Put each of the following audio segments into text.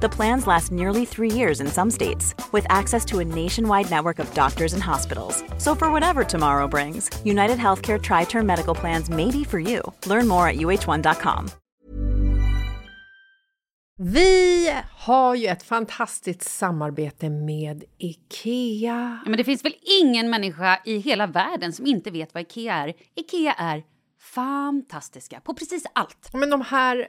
The plans last nearly three years in some states, with access to a nationwide network of doctors and hospitals. So, for whatever tomorrow brings, United Healthcare Tri Term Medical Plans may be for you. Learn more at uh1.com. Vi har ju ett fantastiskt samarbete med IKEA. Ja, men det finns väl ingen människa i hela världen som inte vet vad Ikea är. Ikea är fantastiska på precis allt. Men de här,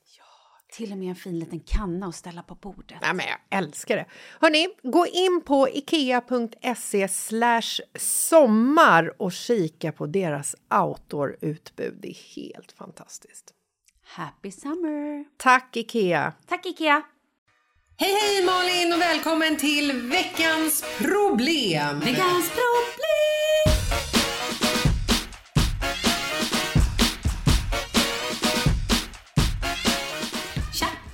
Till och med en fin liten kanna att ställa på bordet. Nej, men jag älskar det. Hörni, gå in på ikea.se sommar och kika på deras outdoor-utbud. Det är helt fantastiskt. Happy summer! Tack, Ikea! Tack Ikea! Hej, hej Malin och välkommen till veckans problem! Veckans problem!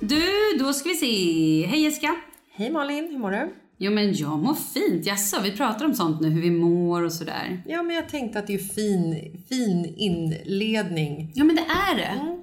Du, då ska vi se. Hej Jessica! Hej Malin, hur mår du? Jo men jag mår fint. Jaså, vi pratar om sånt nu, hur vi mår och sådär. Ja, men jag tänkte att det är fin, fin inledning. Ja men det är det.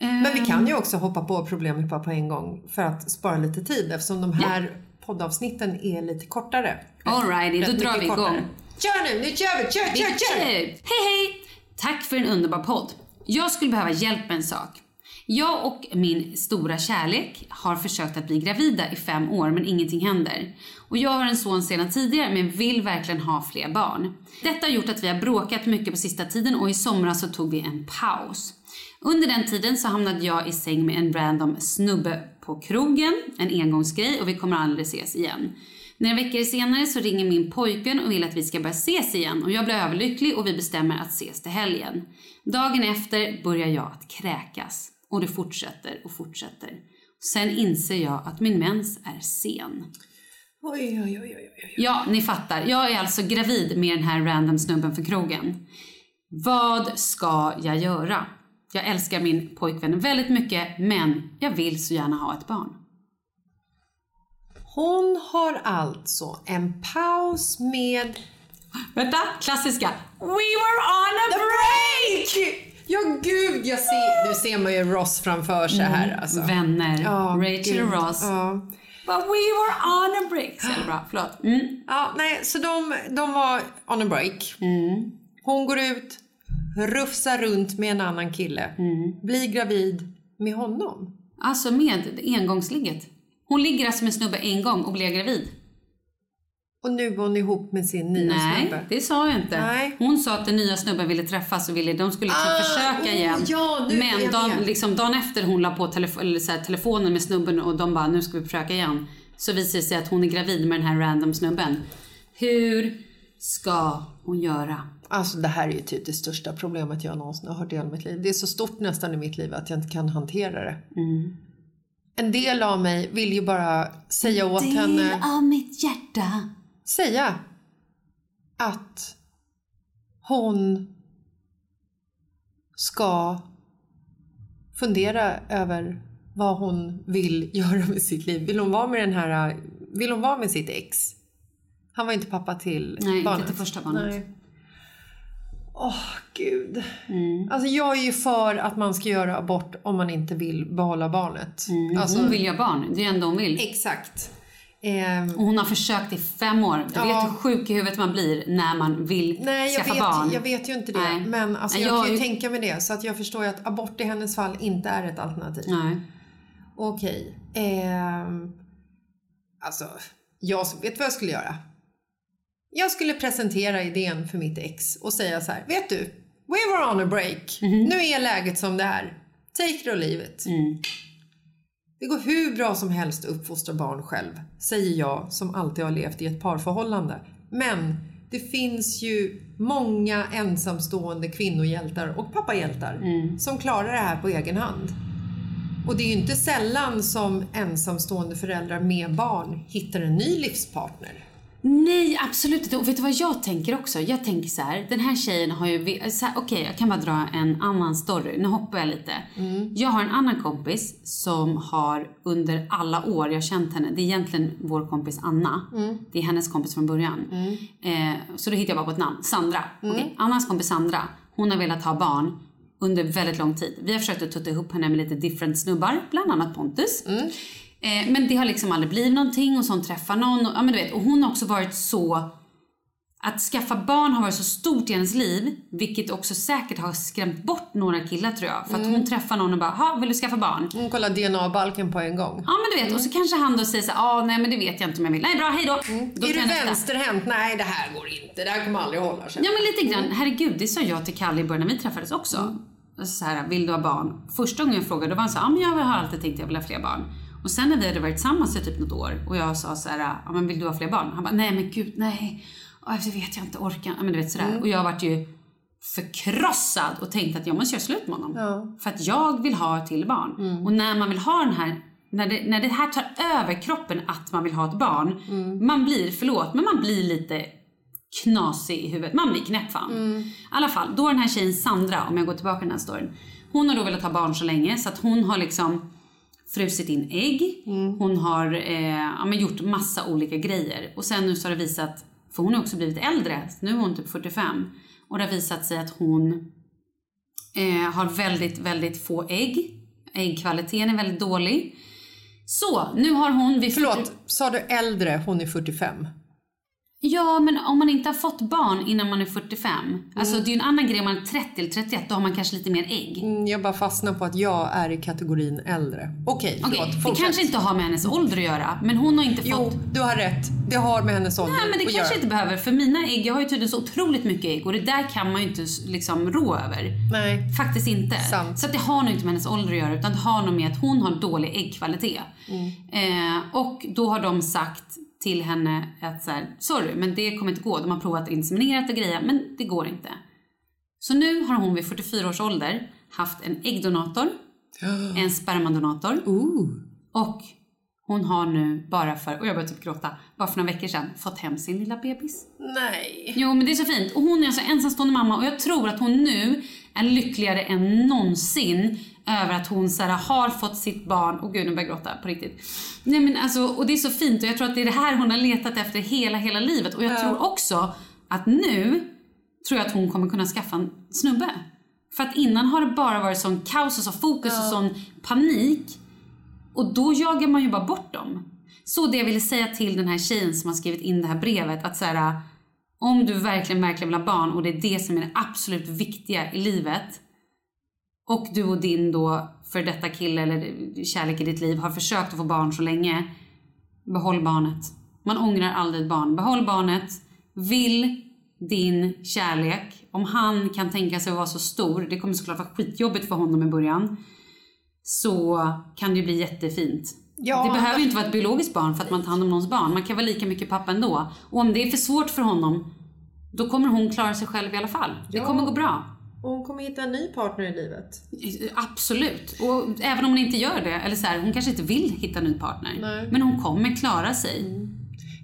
Men vi kan ju också hoppa på problemet bara på en gång för att spara lite tid eftersom de här poddavsnitten är lite kortare. Alrighty, då drar vi igång. kortare. Kör nu, nu kör vi! Kör, kör, kör! Hej hej! Tack för en underbar podd. Jag skulle behöva hjälp med en sak. Jag och min stora kärlek har försökt att bli gravida i fem år men ingenting händer. Och jag har en son sedan tidigare men vill verkligen ha fler barn. Detta har gjort att vi har bråkat mycket på sista tiden och i somras så tog vi en paus. Under den tiden så hamnade jag i säng med en random snubbe på krogen, en engångsgrej och vi kommer aldrig ses igen. Några veckor senare så ringer min pojkvän och vill att vi ska börja ses igen och jag blir överlycklig och vi bestämmer att ses till helgen. Dagen efter börjar jag att kräkas och det fortsätter och fortsätter. Sen inser jag att min mens är sen. Oj, oj, oj, oj. Ja, ni fattar. Jag är alltså gravid med den här random snubben för krogen. Vad ska jag göra? Jag älskar min pojkvän väldigt mycket, men jag vill så gärna ha ett barn. Hon har alltså en paus med... Vänta, klassiska. We were on a break! Ja, gud, jag ser, nu ser man ju Ross framför sig här. Alltså. Vänner. Ja, Rachel gud. och Ross. Ja. But we were on a break. Så bra. Förlåt. Mm. Ja, nej, så de, de var on a break. Hon går ut, rufsar runt med en annan kille, blir gravid med honom. Alltså med engångsligget. Hon ligger alltså med snubbe en gång och blir gravid. Och nu var hon ihop med sin nya Nej, snubbe. det sa jag inte. Nej. Hon sa att den nya snubben ville träffas och ville, de skulle liksom Ah, försöka oh, igen. ja, nu Men dagen, liksom, dagen efter hon la på telefo- här, telefonen med snubben och de bara nu ska vi försöka igen. Så visar det sig att hon är gravid med den här random snubben. Hur ska hon göra? Alltså det här är ju typ det största problemet jag någonsin har hört i hela mitt liv. Det är så stort nästan i mitt liv att jag inte kan hantera det. En del av mig vill ju bara säga åt henne, av mitt hjärta. Säga att hon ska fundera över vad hon vill göra med sitt liv. Vill hon vara med den här, vill hon vara med sitt ex? Han var inte pappa till Nej, inte barnet. till första barnet. Nej. Åh, gud. Alltså jag är ju för att man ska göra abort om man inte vill behålla barnet. Alltså, hon vill ju ha barn, det är ändå hon vill. Exakt. Ehm, Och hon har försökt i fem år. Du Ja. vet hur sjuk i huvudet man blir när man vill nej, jag skaffa vet, barn. jag vet ju inte det. Nej. Men alltså, jag, jag kan ju tänka mig det. Så att jag förstår ju att abort i hennes fall inte är ett alternativ. Nej. Okej. Ehm, alltså, jag vet vad jag skulle göra? Jag skulle presentera idén för mitt ex och säga så här. Vet du? We were on a break. Mhm. Nu är läget som det är. Take it or leave it. Mm. Det går hur bra som helst att uppfostra barn själv, säger jag som alltid har levt i ett parförhållande. Men det finns ju många ensamstående kvinnohjältar och pappahjältar Mm. som klarar det här på egen hand. Och det är ju inte sällan som ensamstående föräldrar med barn hittar en ny livspartner. Nej, absolut inte. Och vet du vad jag tänker också? Jag tänker så här, den här tjejen har ju... Okej, jag kan bara dra en annan story. Nu hoppar jag lite. Jag har en annan kompis som har under alla år jag känt henne, det är egentligen vår kompis Anna. Det är hennes kompis från början. Eh, så då hittar jag bara på ett namn. Sandra. Okej, Annas kompis Sandra, hon har velat ha barn under väldigt lång tid. Vi har försökt att tutta ihop henne med lite different snubbar, bland annat Pontus. Eh, men det har liksom aldrig blivit någonting och så hon träffar någon. Och, ja, men du vet, och hon har också varit så... Att skaffa barn har varit så stort i hennes liv, vilket också säkert har skrämt bort några killar tror jag. För att hon träffar någon och bara, ha vill du skaffa barn? Hon kollar DNA-balken på en gång. Ja men du vet, och så kanske han då säger så ah nej men det vet jag inte om jag vill. Nej bra, hej då. då är du vänsterhänt? Nej, det här går inte. Det här kommer aldrig hålla sig. Ja men lite grann, herregud det sa jag till Kalle i början när vi träffades också. Så här, vill du ha barn? Första gången jag frågade då var han så ja men jag har alltid tänkt att jag vill ha fler barn. Och sen när vi hade varit tillsammans i typ något år och jag sa så här, ja men vill du ha fler barn? Han bara, nej men gud nej. Ja, det vet jag inte, orkar. Ja men du vet sådär. Och jag vart ju förkrossad och tänkte att jag måste göra slut med honom. För att jag vill ha till barn. Och när man vill ha den här när det, när det här tar över kroppen att man vill ha ett barn. Man blir, förlåt, men man blir lite knasig i huvudet. Man blir knäppfan. I alla fall, då är den här tjejen Sandra, om jag går tillbaka till den här storyn. Hon har då velat ha barn så länge så att hon har liksom frusit in ägg. Hon har eh, ja, men gjort massa olika grejer. Och sen nu så har det visat, för hon har också blivit äldre, nu är hon typ 45. Och det har visat sig att hon eh, har väldigt, väldigt få ägg. Äggkvaliteten är väldigt dålig. Så, nu har hon vid Förlåt, sa du äldre? Hon är 45. Ja, men om man inte har fått barn innan man är 45. Alltså det är ju en annan grej om man är 30 eller 31. Då har man kanske lite mer ägg. Mm, Jag bara fastnar på att jag är i kategorin äldre. Okej, Okej, förlåt. det kanske inte har med hennes ålder att göra. Men hon har inte Jo, fått... du har rätt. Det har med hennes ålder Nej men det att kanske göra. inte behöver. För mina ägg, jag har ju tydligen så otroligt mycket ägg. Och det där kan man ju inte liksom rå över. Nej. Faktiskt inte. Sant. Så att det har nog inte med hennes ålder att göra. Utan det har nog med att hon har dålig äggkvalitet. Mm. Eh, och då har de sagt till henne att så här, sorry men det kommer inte gå. De har provat inseminerat och grejer men det går inte. Så nu har hon vid 44 års ålder haft en äggdonator, en spermadonator och hon har nu bara för, och jag börjar typ gråta, bara för några veckor sedan fått hem sin lilla bebis. Nej. Jo men det är så fint. Och hon är alltså ensamstående mamma och jag tror att hon nu är lyckligare än någonsin över att hon så här, har fått sitt barn. Och gud nu börjar jag gråta på riktigt. Nej men alltså, och det är så fint och jag tror att det är det här hon har letat efter hela, hela livet. Och jag tror också att nu tror jag att hon kommer kunna skaffa en snubbe. För att innan har det bara varit sån kaos och så fokus och sån panik. Och då jagar man ju bara bort dem. Så det jag ville säga till den här tjejen som har skrivit in det här brevet att så här, om du verkligen, verkligen vill ha barn och det är det som är det absolut viktiga i livet och du och din då för detta kille eller kärlek i ditt liv har försökt att få barn så länge. Behåll barnet. Man ångrar aldrig ett barn. Behåll barnet. Vill din kärlek, om han kan tänka sig att vara så stor, det kommer såklart vara skitjobbigt för honom i början, så kan det ju bli jättefint. Ja, det behöver ju inte vara ett biologiskt barn för att man tar hand om någons barn. Man kan vara lika mycket pappa ändå. Och om det är för svårt för honom, då kommer hon klara sig själv i alla fall. Det Ja. kommer gå bra. Och hon kommer hitta en ny partner i livet. Absolut. Och även om hon inte gör det, eller så här, hon kanske inte vill hitta en ny partner. Nej. Men hon kommer klara sig.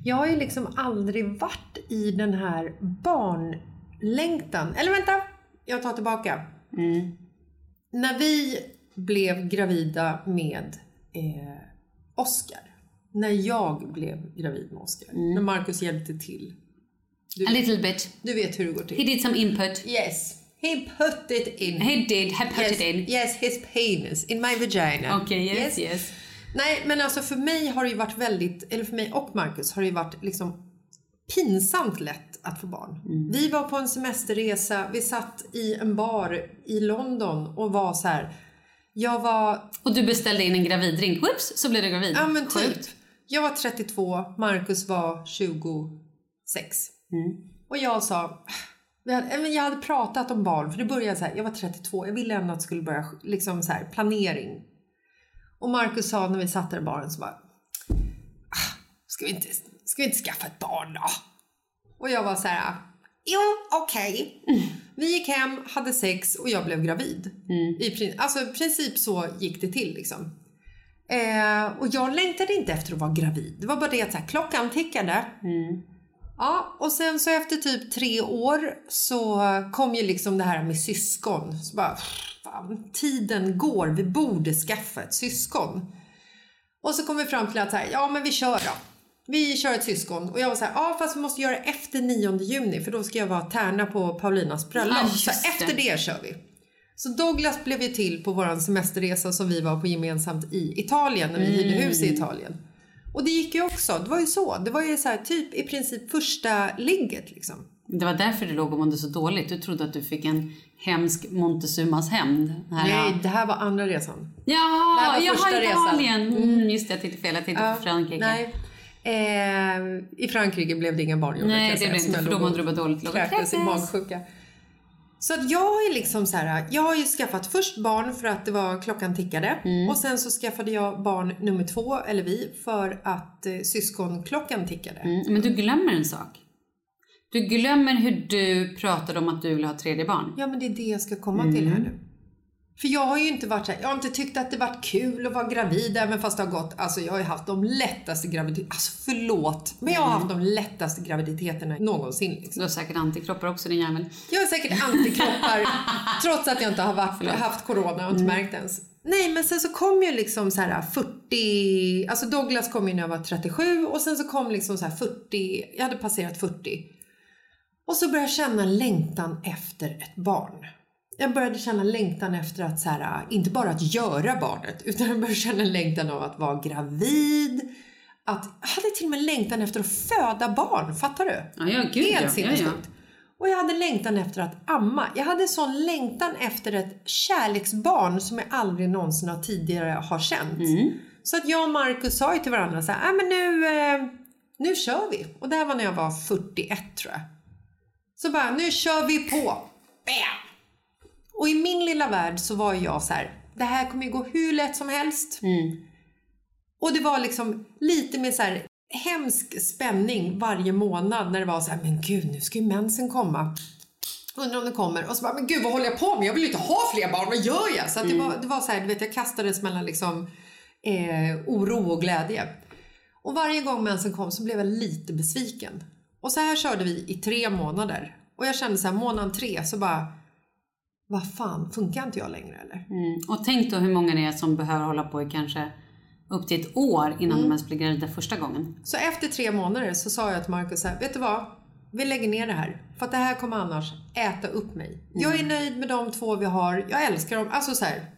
Jag har ju liksom aldrig varit i den här barnlängtan. Eller vänta, jag tar tillbaka. När vi blev gravida med eh, Oscar. När jag blev gravid med Oscar. När Marcus hjälpte till. A little bit. Du vet hur det går till. He did some input. Yes. He put it in. He did, he put yes, it in. Yes, his penis in my vagina. Okej, yes, yes. Nej, men alltså för mig har det ju varit väldigt, eller för mig och Marcus har det ju varit liksom pinsamt lätt att få barn. Mm. Vi var på en semesterresa, vi satt i en bar i London och var så här. Jag var, Och du beställde in en graviddrink. Whoops, så blev du gravid. ja men typ. Sjukt. Jag var 32, Marcus var 26. Mm. Och jag sa, eh, jag hade pratat om barn, för det började så här, jag var 32, jag ville ändå att det skulle börja liksom så här, planering. Och Marcus sa när vi satt där i baren så bara, "Ah, ska vi inte, ska vi inte skaffa ett barn då? Och jag var så här, jo okej. Vi gick hem, hade sex och jag blev gravid. I, prin- alltså i princip så gick det till liksom. Eh, och jag längtade inte efter att vara gravid. Det var bara det att så här, klockan tickade. Ja, och sen så efter typ tre år så kom ju liksom det här med syskon. Så bara, fan, tiden går, vi borde skaffa ett syskon. Och så kom vi fram till att så här, ja men vi kör då. Vi kör ett syskon. Och jag var så här, ja fast vi måste göra det efter 9 juni för då ska jag vara tärna på Paulinas bröllop. Ja, så det. efter det kör vi. Så Douglas blev ju till på våran semesterresa som vi var på gemensamt i Italien när vi hyrde hus i Italien. Och det gick ju också, det var ju så. Det var ju så här, typ i princip första ligget liksom. Det var därför du låg och mådde så dåligt. Du trodde att du fick en hemsk Montezumas hämnd. Nej, det här var andra resan. Det Ja, här var jag första har resan. Italien. Mm, just det, jag tittade fel. Jag tittade på Frankrike. Nej. Eh, I Frankrike blev det inga barn gjorda, Nej, det blev inte, för dåligt. Låg och kräktes i magsjuka. Så att jag ju liksom så här, jag har ju skaffat först barn för att det var klockan tickade Mm. och sen så skaffade jag barn nummer två, eller vi, för att eh, syskonklockan tickade. Mm, men du glömmer en sak. Du glömmer hur du pratade om att du ville ha tredje barn. Ja, men det är det jag ska komma till Mm. här nu. För jag har ju inte varit här, jag har inte tyckt att det varit kul att vara gravid även fast det har gått, alltså jag har ju haft de lättaste graviditeterna, alltså förlåt, men jag har haft de lättaste graviditeterna någonsin. Liksom. Du har säkert antikroppar också din jävel. Jag har säkert antikroppar trots att jag inte har varit, haft corona och inte märkt ens. Nej, men sen så kom ju liksom så här 40, alltså Douglas kom ju när jag var 37 och sen så kom liksom så här 40, jag hade passerat 40. Och så började jag känna längtan efter ett barn. Jag började känna längtan efter att så här, inte bara att göra barnet, utan jag började känna längtan av att vara gravid. Att, jag hade till och med längtan efter att föda barn, fattar du? Ja, ja, gud Helt ja. sinnessjukt. Och jag hade längtan efter att amma. Jag hade sån längtan efter ett kärleksbarn som jag aldrig någonsin har tidigare har känt. Så att jag och Marcus sa ju till varandra så här, "Ah, men nu, eh, nu kör vi. Och det här var när jag var 41 tror jag. Så bara, nu kör vi på. Bam! Och i min lilla värld så var jag så här, det här kommer ju gå hur lätt som helst. Och det var liksom lite med så här hemsk spänning varje månad när det var så här, men gud nu ska ju mensen komma. Undrar om det kommer. Och så bara, men gud vad håller jag på med? Jag vill ju inte ha fler barn, vad gör jag? Så det, var, det var så här, du vet jag kastades mellan liksom eh, oro och glädje. Och varje gång mensen kom så blev jag lite besviken. Och så här körde vi i tre månader. Och jag kände så här, månad tre så bara, vad fan, funkar inte jag längre eller? Mm. Och tänk då hur många det är som behöver hålla på i kanske upp till ett år innan de ens blir gravida första gången. Så efter tre månader så sa jag till Marcus så här, vet du vad? vi lägger ner det här. För att det här kommer annars äta upp mig. Jag är nöjd med de två vi har. Jag älskar dem. Alltså så här.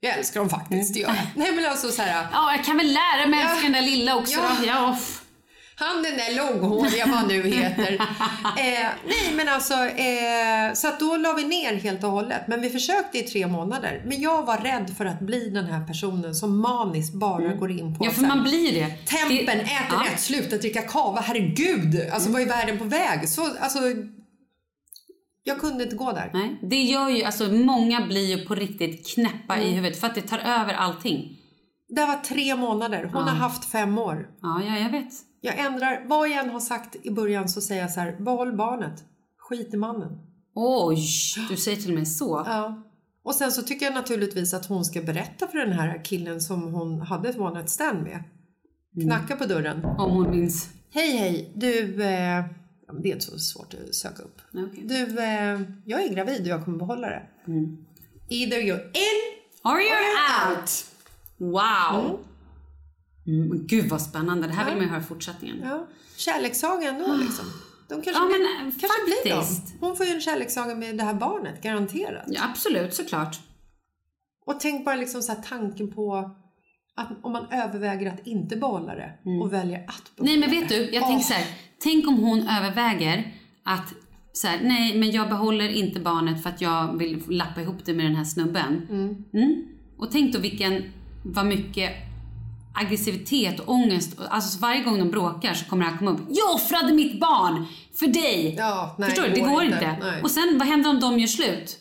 Jag älskar dem faktiskt, det gör jag. Nej men alltså så här. Ja, jag kan väl lära mig Ja. älska den där lilla också Ja. då. Ja. Han den där långhåriga, vad han nu heter. eh, nej men alltså, eh, så då la vi ner helt och hållet. Men vi försökte i tre månader. Men jag var rädd för att bli den här personen som maniskt bara går in på Ja, för man blir det. Tempen, det, äter ja. rätt, sluta dricka kava, herregud! Alltså vad är världen på väg? Så, alltså, jag kunde inte gå där. Nej, det gör ju, alltså många blir ju på riktigt knäppa Mm. i huvudet för att det tar över allting. Det var tre månader, hon har haft fem år. Ja, ja, jag vet. Jag ändrar, vad jag än har sagt i början så säger jag så här, behåll barnet, skit i mannen. Oj, du säger till mig så. Ja. Och sen så tycker jag naturligtvis att hon ska berätta för den här killen som hon hade ett one night stand med. Knacka på dörren. Om hon minns. Hej hej, du... Eh, det är inte så svårt att söka upp. Okej. Du, eh, jag är gravid och jag kommer behålla det. Either you're in or you you're out? out. Wow! Mm. Men Gud vad spännande, det här vill man ju höra fortsättningen. Ja. Kärlekssaga ändå liksom. De kanske, Ja, blir, men, eh, kanske blir faktiskt. de. Hon får ju en kärlekssaga med det här barnet, garanterat. Ja, absolut, såklart. Och tänk bara liksom så tanken på att om man överväger att inte behålla det och väljer att behålla Nej men vet du, jag Åh. tänker så här. Tänk om hon överväger att så här, nej men jag behåller inte barnet för att jag vill lappa ihop det med den här snubben. Mm. Och tänk då vilken, vad mycket aggressivitet och ångest, alltså varje gång de bråkar så kommer det här komma upp. Jag offrade mitt barn för dig! Ja, nej, Förstår du? det Det går inte. inte. Nej. Och sen vad händer om de gör slut?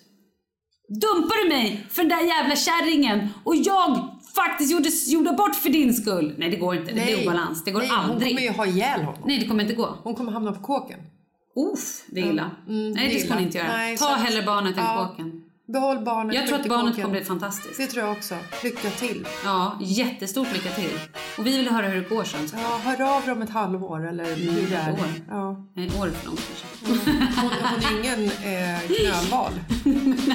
Dumpar du mig för den där jävla kärringen och jag faktiskt gjorde, gjorde bort för din skull? Nej det går inte, det blir obalans. Det går nej, aldrig. Hon kommer ju ha ihjäl honom. Nej, det kommer inte gå. Hon kommer hamna på kåken. Uff, det är illa. Mm, Nej, det ska illa. hon inte göra. Nej, så Ta att- hellre barnet än ja. kåken. Behåll barnet. Jag tror att barnet kommer bli fantastiskt. Det tror jag också. Lycka till. Ja, jättestort lycka till. Och vi vill höra hur det går sen. Ja, hör av dig om ett halvår eller hur det är. ett år. Ja. Nej, ett år är för långt kanske. Hon, hon är ingen eh, knölval.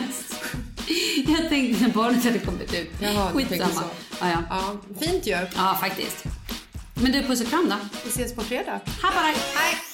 Jag tänkte när barnet hade kommit ut. Jaha, Skitsamma. Ja, ja. Ja, fint ju. ja, faktiskt. Men du, puss och kram då. Vi ses på fredag. Hej Hej!